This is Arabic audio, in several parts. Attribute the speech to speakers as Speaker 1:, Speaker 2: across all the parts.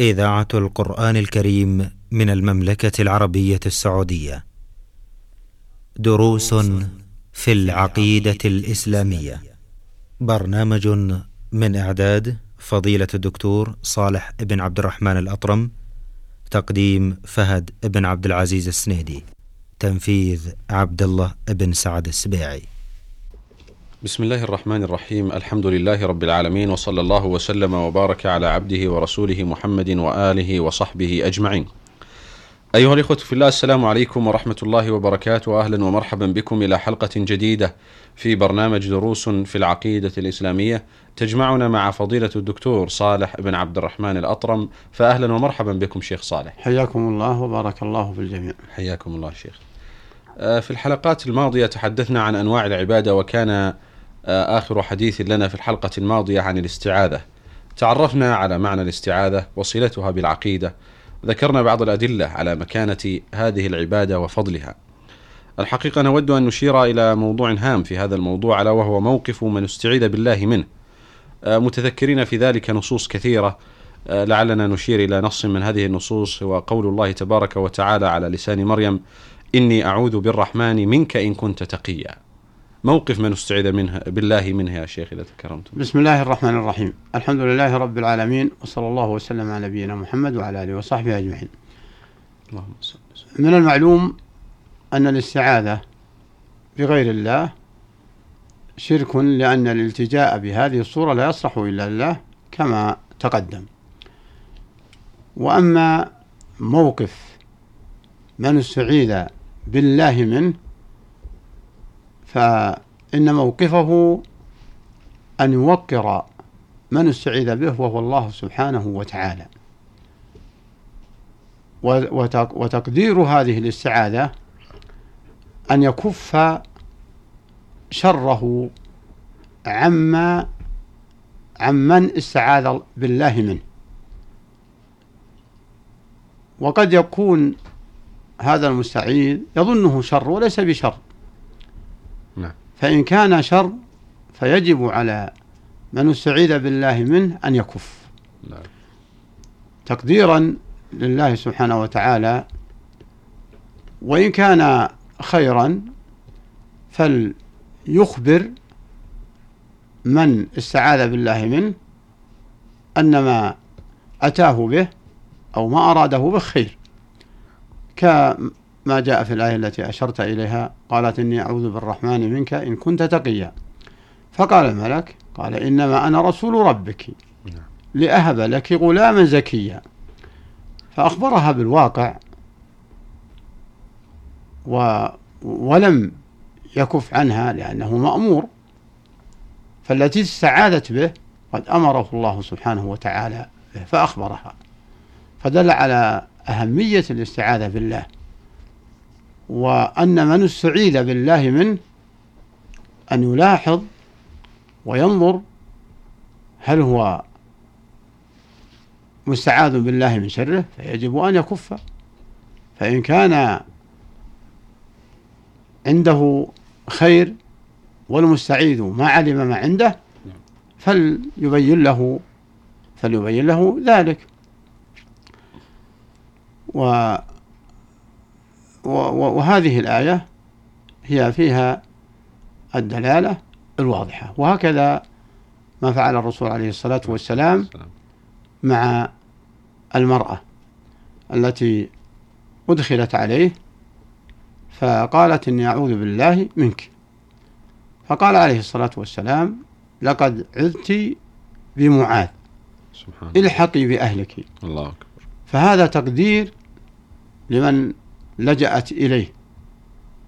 Speaker 1: إذاعة القرآن الكريم من المملكة العربية السعودية. دروس في العقيدة الإسلامية. برنامج من إعداد فضيلة الدكتور صالح بن عبد الرحمن الأطرم. تقديم فهد بن عبد العزيز السنيدي. تنفيذ عبد الله بن سعد السبيعي.
Speaker 2: بسم الله الرحمن الرحيم الحمد لله رب العالمين وصلى الله وسلم وبارك على عبده ورسوله محمد واله وصحبه اجمعين. ايها الاخوه في الله السلام عليكم ورحمه الله وبركاته أهلا ومرحبا بكم إلى حلقه جديده في برنامج دروس في العقيده الاسلاميه تجمعنا مع فضيله الدكتور صالح بن عبد الرحمن الاطرم فاهلا ومرحبا بكم شيخ صالح.
Speaker 3: حياكم الله وبارك الله في الجميع.
Speaker 2: حياكم الله شيخ. في الحلقات الماضيه تحدثنا عن انواع العباده وكان آخر حديث لنا في الحلقة الماضية عن الاستعاذة. تعرفنا على معنى الاستعاذة وصلتها بالعقيدة. ذكرنا بعض الأدلة على مكانة هذه العبادة وفضلها. الحقيقة نود أن نشير إلى موضوع هام في هذا الموضوع ألا وهو موقف من استعيذ بالله منه. متذكرين في ذلك نصوص كثيرة. لعلنا نشير إلى نص من هذه النصوص هو قول الله تبارك وتعالى على لسان مريم إني أعوذ بالرحمن منك إن كنت تقيا. موقف من استعيذ منها بالله منها يا شيخ إذا تكرمتم.
Speaker 3: بسم الله الرحمن الرحيم، الحمد لله رب العالمين وصلى الله وسلم على نبينا محمد وعلى آله وصحبه أجمعين.
Speaker 2: اللهم صل
Speaker 3: من المعلوم أن الاستعاذة بغير الله شرك لأن الالتجاء بهذه الصورة لا يصلح إلا لله كما تقدم. وأما موقف من استعيذ بالله منه فإن موقفه أن يوقر من استعيذ به وهو الله سبحانه وتعالى وتقدير هذه الاستعاذة أن يكف شره عما عمن استعاذ بالله منه وقد يكون هذا المستعيذ يظنه شر وليس بشر. فإن كان شر فيجب على من استعيذ بالله منه أن يكف
Speaker 2: نعم.
Speaker 3: تقديرا لله سبحانه وتعالى وإن كان خيرا فليخبر من استعاذ بالله منه أن ما أتاه به أو ما أراده به خير كما جاء في الآية التي أشرت إليها قالت إني أعوذ بالرحمن منك إن كنت تقيا. فقال الملك قال إنما أنا رسول ربك لأهب لك غلاما زكيا. فأخبرها بالواقع و ولم يكف عنها لأنه مأمور. فالتي استعاذت به قد أمره الله سبحانه وتعالى به فأخبرها. فدل على أهمية الاستعاذة بالله. وأن من استعيذ بالله منه أن يلاحظ وينظر هل هو مستعاذ بالله من شره فيجب أن يكف. فإن كان عنده خير والمستعيذ ما علم ما عنده فليبين له فليبين له ذلك. وهذه الآية هي فيها الدلالة الواضحة. وهكذا ما فعل الرسول عليه الصلاة والسلام مع المرأة التي أدخلت عليه فقالت إني أعوذ بالله منك. فقال عليه الصلاة والسلام لقد عذت بمعاذ
Speaker 2: سبحان
Speaker 3: الحقي بأهلك.
Speaker 2: الله أكبر.
Speaker 3: فهذا تقدير لمن لجأت إليه.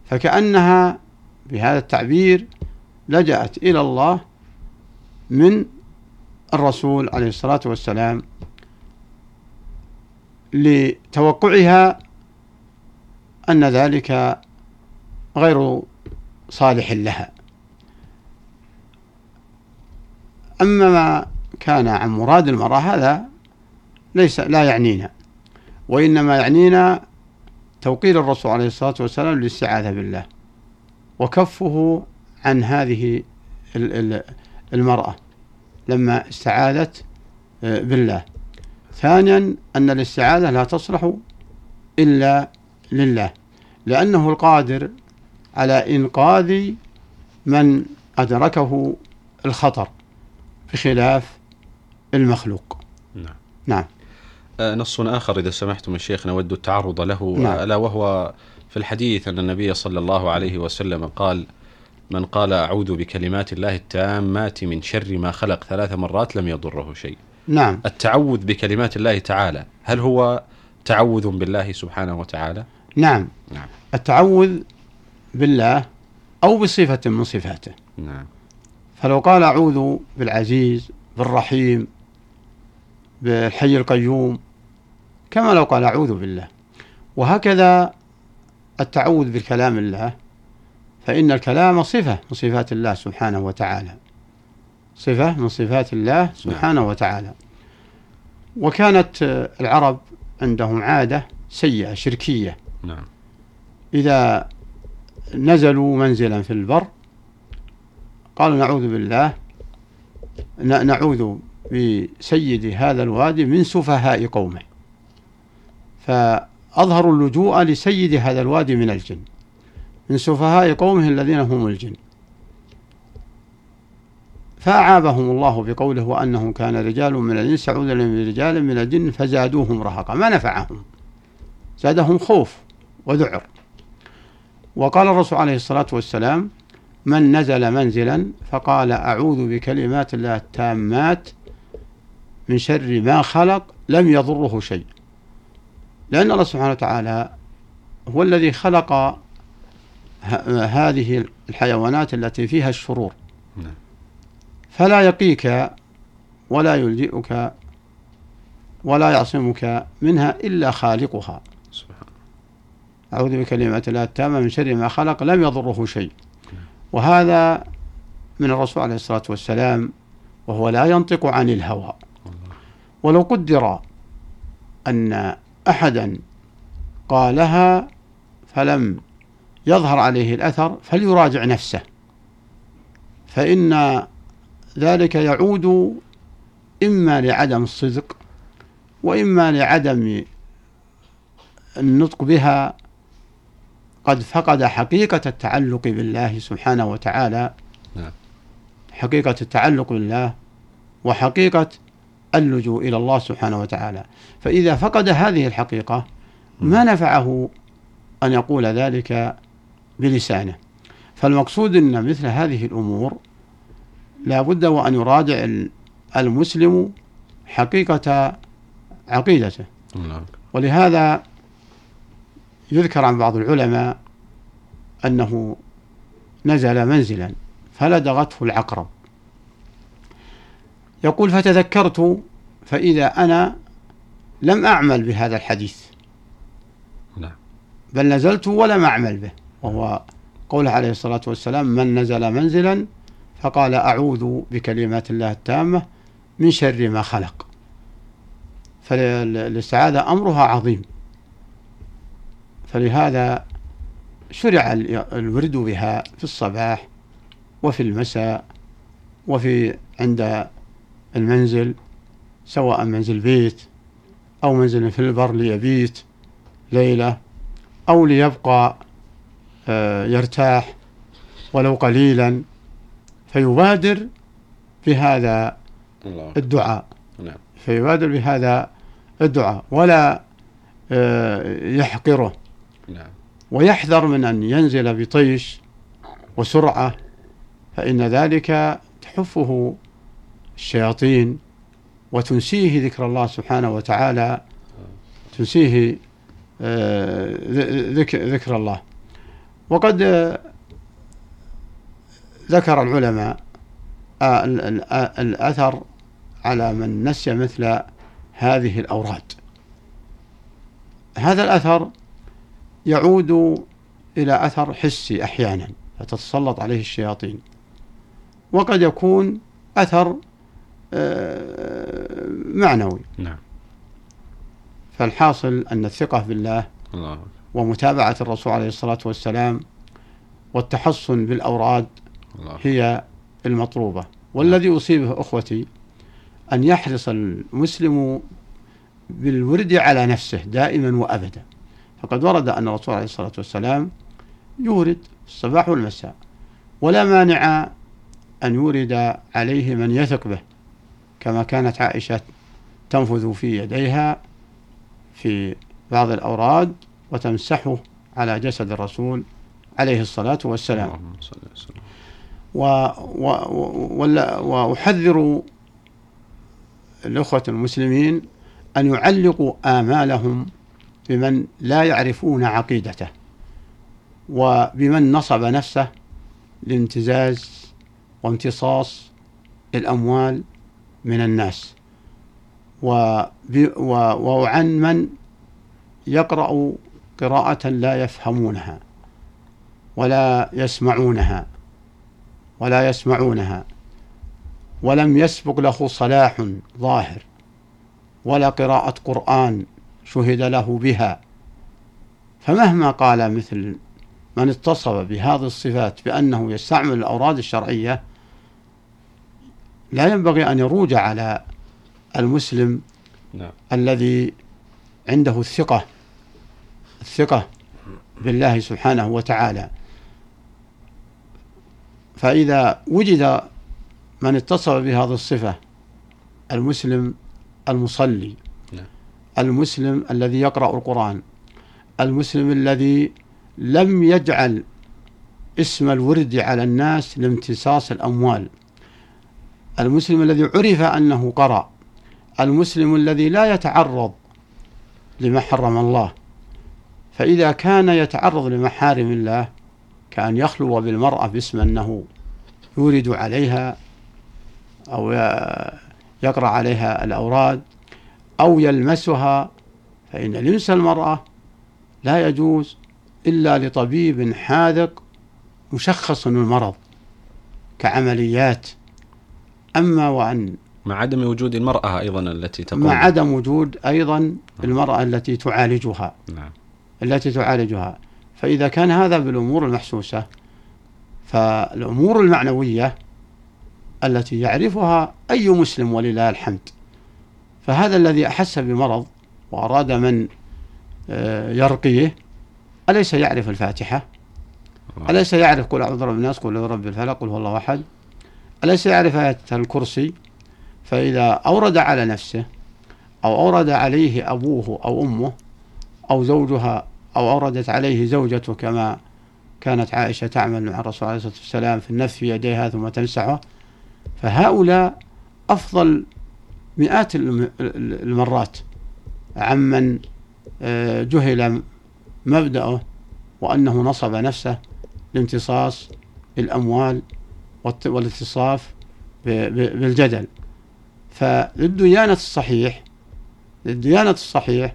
Speaker 3: فكأنها بهذا التعبير لجأت إلى الله من الرسول عليه الصلاة والسلام لتوقعها أن ذلك غير صالح لها. أما ما كان عن مراد المرأة هذا ليس لا يعنينا وإنما يعنينا توقير الرسول عليه الصلاة والسلام للاستعاذة بالله وكفه عن هذه المرأة لما استعاذت بالله. ثانيا أن الاستعاذة لا تصلح إلا لله لأنه القادر على إنقاذ من أدركه الخطر بخلاف المخلوق.
Speaker 2: نعم.
Speaker 3: نعم.
Speaker 2: آه، نص آخر إذا سمحتم الشيخ نود التعرض له
Speaker 3: نعم.
Speaker 2: ألا وهو في الحديث أن النبي صلى الله عليه وسلم قال من قال أعوذ بكلمات الله التامات من شر ما خلق ثلاث مرات لم يضره شيء.
Speaker 3: نعم.
Speaker 2: التعوذ بكلمات الله تعالى هل هو تعوذ بالله سبحانه وتعالى؟
Speaker 3: نعم.
Speaker 2: نعم.
Speaker 3: التعوذ بالله أو بصفة من صفاته.
Speaker 2: نعم.
Speaker 3: فلو قال أعوذ بالعزيز بالرحيم بالحي القيوم كما لو قال أعوذ بالله. وهكذا التعوذ بكلام الله فإن الكلام صفة من صفات الله سبحانه وتعالى. صفة من صفات الله سبحانه وتعالى. وكانت العرب عندهم عادة سيئة شركية.
Speaker 2: نعم.
Speaker 3: إذا نزلوا منزلا في البر قالوا نعوذ بالله نعوذ بسيد هذا الوادي من سفهاء قومه. فأظهروا اللجوء لسيد هذا الوادي من الجن من سفهاء قومه الذين هم الجن. فأعابهم الله بقوله وأنه كان رجال من الإنس من رجال من الجن فزادوهم رهقا ما نفعهم. زادهم خوف وذعر وقال الرسول عليه الصلاة والسلام من نزل منزلا فقال أعوذ بكلمات الله التامات من شر ما خلق لم يضره شيء. لأن الله سبحانه وتعالى هو الذي خلق هذه الحيوانات التي فيها الشرور.
Speaker 2: نعم.
Speaker 3: فلا يقيك ولا يلجئك ولا يعصمك منها إلا خالقها. أعوذ بكلمات الله التامة من شر ما خلق لم يضره شيء. وهذا من الرسول عليه الصلاة والسلام وهو لا ينطق عن الهوى. ولو قدر أن أحدا قالها فلم يظهر عليه الأثر فليراجع نفسه فإن ذلك يعود إما لعدم الصدق وإما لعدم النطق بها قد فقد حقيقة التعلق بالله سبحانه وتعالى
Speaker 2: نعم.
Speaker 3: حقيقة التعلق بالله وحقيقة اللجوء إلى الله سبحانه وتعالى. فإذا فقد هذه الحقيقة ما نفعه أن يقول ذلك بلسانه. فالمقصود أن مثل هذه الأمور لا بد وأن يراجع ال- المسلم حقيقة عقيدته.
Speaker 2: أكبر.
Speaker 3: ولهذا يذكر عن بعض العلماء أنه نزل منزلا فلدغته العقرب. يقول فتذكرت فإذا أنا لم أعمل بهذا الحديث.
Speaker 2: نعم
Speaker 3: بل نزلت ولم أعمل به. وهو قوله عليه الصلاة والسلام من نزل منزلا فقال أعوذ بكلمات الله التامة من شر ما خلق. فالاستعاذة أمرها عظيم. فلهذا شرع ال- الورد بها في الصباح وفي المساء وفي عند المنزل سواء منزل بيت أو منزل في البر ليبيت ليلة أو ليبقى آه، يرتاح ولو قليلا فيبادر بهذا. الدعاء.
Speaker 2: نعم.
Speaker 3: فيبادر بهذا الدعاء ولا آه، يحقره.
Speaker 2: نعم.
Speaker 3: ويحذر من أن ينزل بطيش وسرعة فإن ذلك تحفه الشياطين وتنسيه ذكر الله سبحانه وتعالى تنسيه آه، ذكر الله. وقد آه، ذكر العلماء آه، ال- ال- الأثر على من نسي مثل هذه الأوراد. هذا الأثر يعود إلى أثر حسي أحيانا فتتسلط عليه الشياطين. وقد يكون أثر معنوي.
Speaker 2: نعم.
Speaker 3: فالحاصل أن الثقة بالله
Speaker 2: الله.
Speaker 3: ومتابعة الرسول عليه الصلاة والسلام والتحصن بالأوراد
Speaker 2: الله.
Speaker 3: هي المطلوبة. والذي أصيبه أخوتي أن يحرص المسلم بالورد على نفسه دائما وأبدا. فقد ورد أن الرسول عليه الصلاة والسلام يورد الصباح والمساء ولا مانع أن يورد عليه من يثق به. كما كانت عائشة تنفذ في يديها في بعض الأوراد وتمسحه على جسد الرسول عليه الصلاة والسلام. و و وأحذر الأخوة المسلمين أن يعلقوا آمالهم بمن لا يعرفون عقيدته وبمن نصب نفسه لامتزاز وامتصاص الأموال من الناس. وعن من يقرأ قراءة لا يفهمونها ولا يسمعونها ولا يسمعونها ولم يسبق له صلاح ظاهر ولا قراءة قرآن شهد له بها. فمهما قال مثل من اتصف بهذه الصفات بأنه يستعمل الأوراد الشرعية لا ينبغي أن يروج على المسلم نعم. الذي عنده الثقة الثقة بالله سبحانه وتعالى فإذا وجد من اتصف بهذه الصفة المسلم المصلي نعم. المسلم الذي يقرأ القرآن المسلم الذي لم يجعل اسم الورد على الناس لامتصاص الأموال المسلم الذي عرف أنه قرأ المسلم الذي لا يتعرض لما حرم الله. فإذا كان يتعرض لمحارم الله كأن يخلو بالمرأة باسم أنه يورد عليها أو يقرأ عليها الأوراد أو يلمسها فإن لمس المرأة لا يجوز إلا لطبيب حاذق مشخص المرض كعمليات. أما وأن
Speaker 2: مع عدم وجود المرأة أيضا التي تقوم
Speaker 3: مع عدم وجود أيضا نعم. المرأة التي تعالجها.
Speaker 2: نعم.
Speaker 3: التي تعالجها. فإذا كان هذا بالأمور المحسوسة فالأمور المعنوية التي يعرفها أي مسلم ولله الحمد. فهذا الذي أحس بمرض وأراد من آه، يرقيه أليس يعرف الفاتحة؟ أليس يعرف قل أعوذ برب الناس قل رب الفلق قل هو الله أحد؟ أليس يعرف آية الكرسي؟ فإذا أورد على نفسه أو أورد عليه أبوه أو أمه أو زوجها أو أوردت عليه زوجته كما كانت عائشة تعمل مع الرسول عليه الصلاة والسلام في النفس في يديها ثم تمسحه فهؤلاء أفضل مئات المرات عمن آه، جهل مبدأه وأنه نصب نفسه لامتصاص الأموال والاتصاف بالجدل. فالديانة الصحيح الديانة الصحيح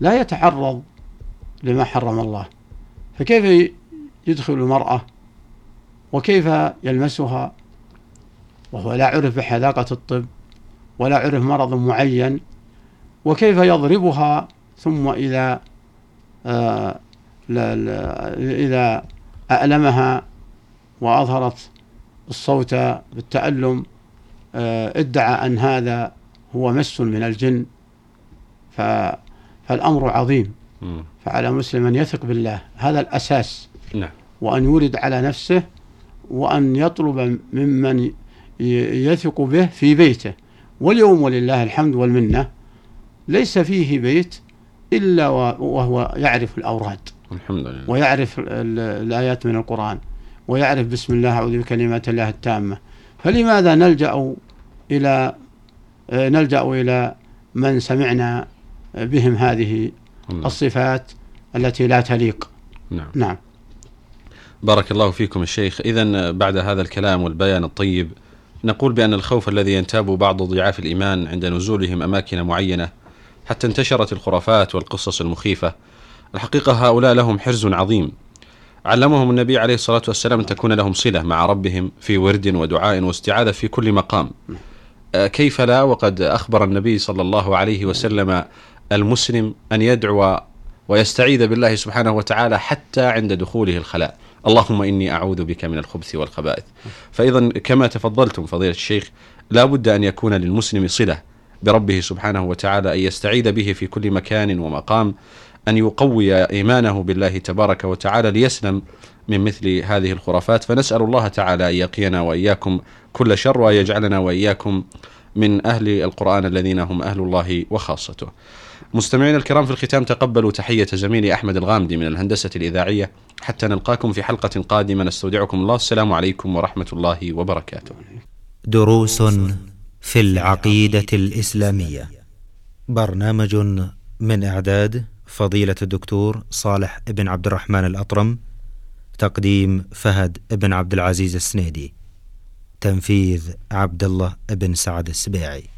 Speaker 3: لا يتعرض لما حرم الله. فكيف يدخل المرأة وكيف يلمسها؟ وهو لا عرف بحذاقة الطب ولا عرف مرض معين وكيف يضربها؟ ثم إذا آه إذا أألمها وأظهرت الصوت بالتألم آه، ادعى أن هذا هو مس من الجن. فالأمر عظيم. فعلى مسلم أن يثق بالله. هذا الأساس.
Speaker 2: نعم.
Speaker 3: وأن يورد على نفسه وأن يطلب ممن يثق به في بيته. واليوم ولله الحمد والمنة. ليس فيه بيت إلا وهو يعرف الأوراد.
Speaker 2: الحمد لله.
Speaker 3: ويعرف الآيات من القرآن. ويعرف بسم الله أعوذ بكلمات الله التامة. فلماذا نلجأ إلى نلجأ إلى من سمعنا بهم هذه الله. الصفات التي لا تليق؟
Speaker 2: نعم.
Speaker 3: نعم.
Speaker 2: بارك الله فيكم الشيخ. إذا بعد هذا الكلام والبيان الطيب نقول بأن الخوف الذي ينتاب بعض ضعاف الإيمان عند نزولهم أماكن معينة حتى انتشرت الخرافات والقصص المخيفة. الحقيقة هؤلاء لهم حرز عظيم. علمهم النبي عليه الصلاة والسلام أن تكون لهم صلة مع ربهم في ورد ودعاء واستعاذة في كل مقام. آه، كيف لا؟ وقد أخبر النبي صلى الله عليه وسلم المسلم أن يدعو ويستعيذ بالله سبحانه وتعالى حتى عند دخوله الخلاء. اللهم إني أعوذ بك من الخبث والخبائث. فإذا كما تفضلتم فضيلة الشيخ لا بد أن يكون للمسلم صلة بربه سبحانه وتعالى أن يستعيذ به في كل مكان ومقام. أن يقوي إيمانه بالله تبارك وتعالى ليسلم من مثل هذه الخرافات فنسأل الله تعالى أن يقينا وإياكم كل شر وأن يجعلنا وإياكم من أهل القرآن الذين هم أهل الله وخاصته. مستمعينا الكرام في الختام تقبلوا تحية زميلي أحمد الغامدي من الهندسة الإذاعية حتى نلقاكم في حلقة قادمة نستودعكم الله السلام عليكم ورحمة الله وبركاته.
Speaker 1: دروس في العقيدة الإسلامية برنامج من إعداد فضيلة الدكتور صالح بن عبد الرحمن الأطرم تقديم فهد بن عبد العزيز السنيدي تنفيذ عبد الله بن سعد السبيعي.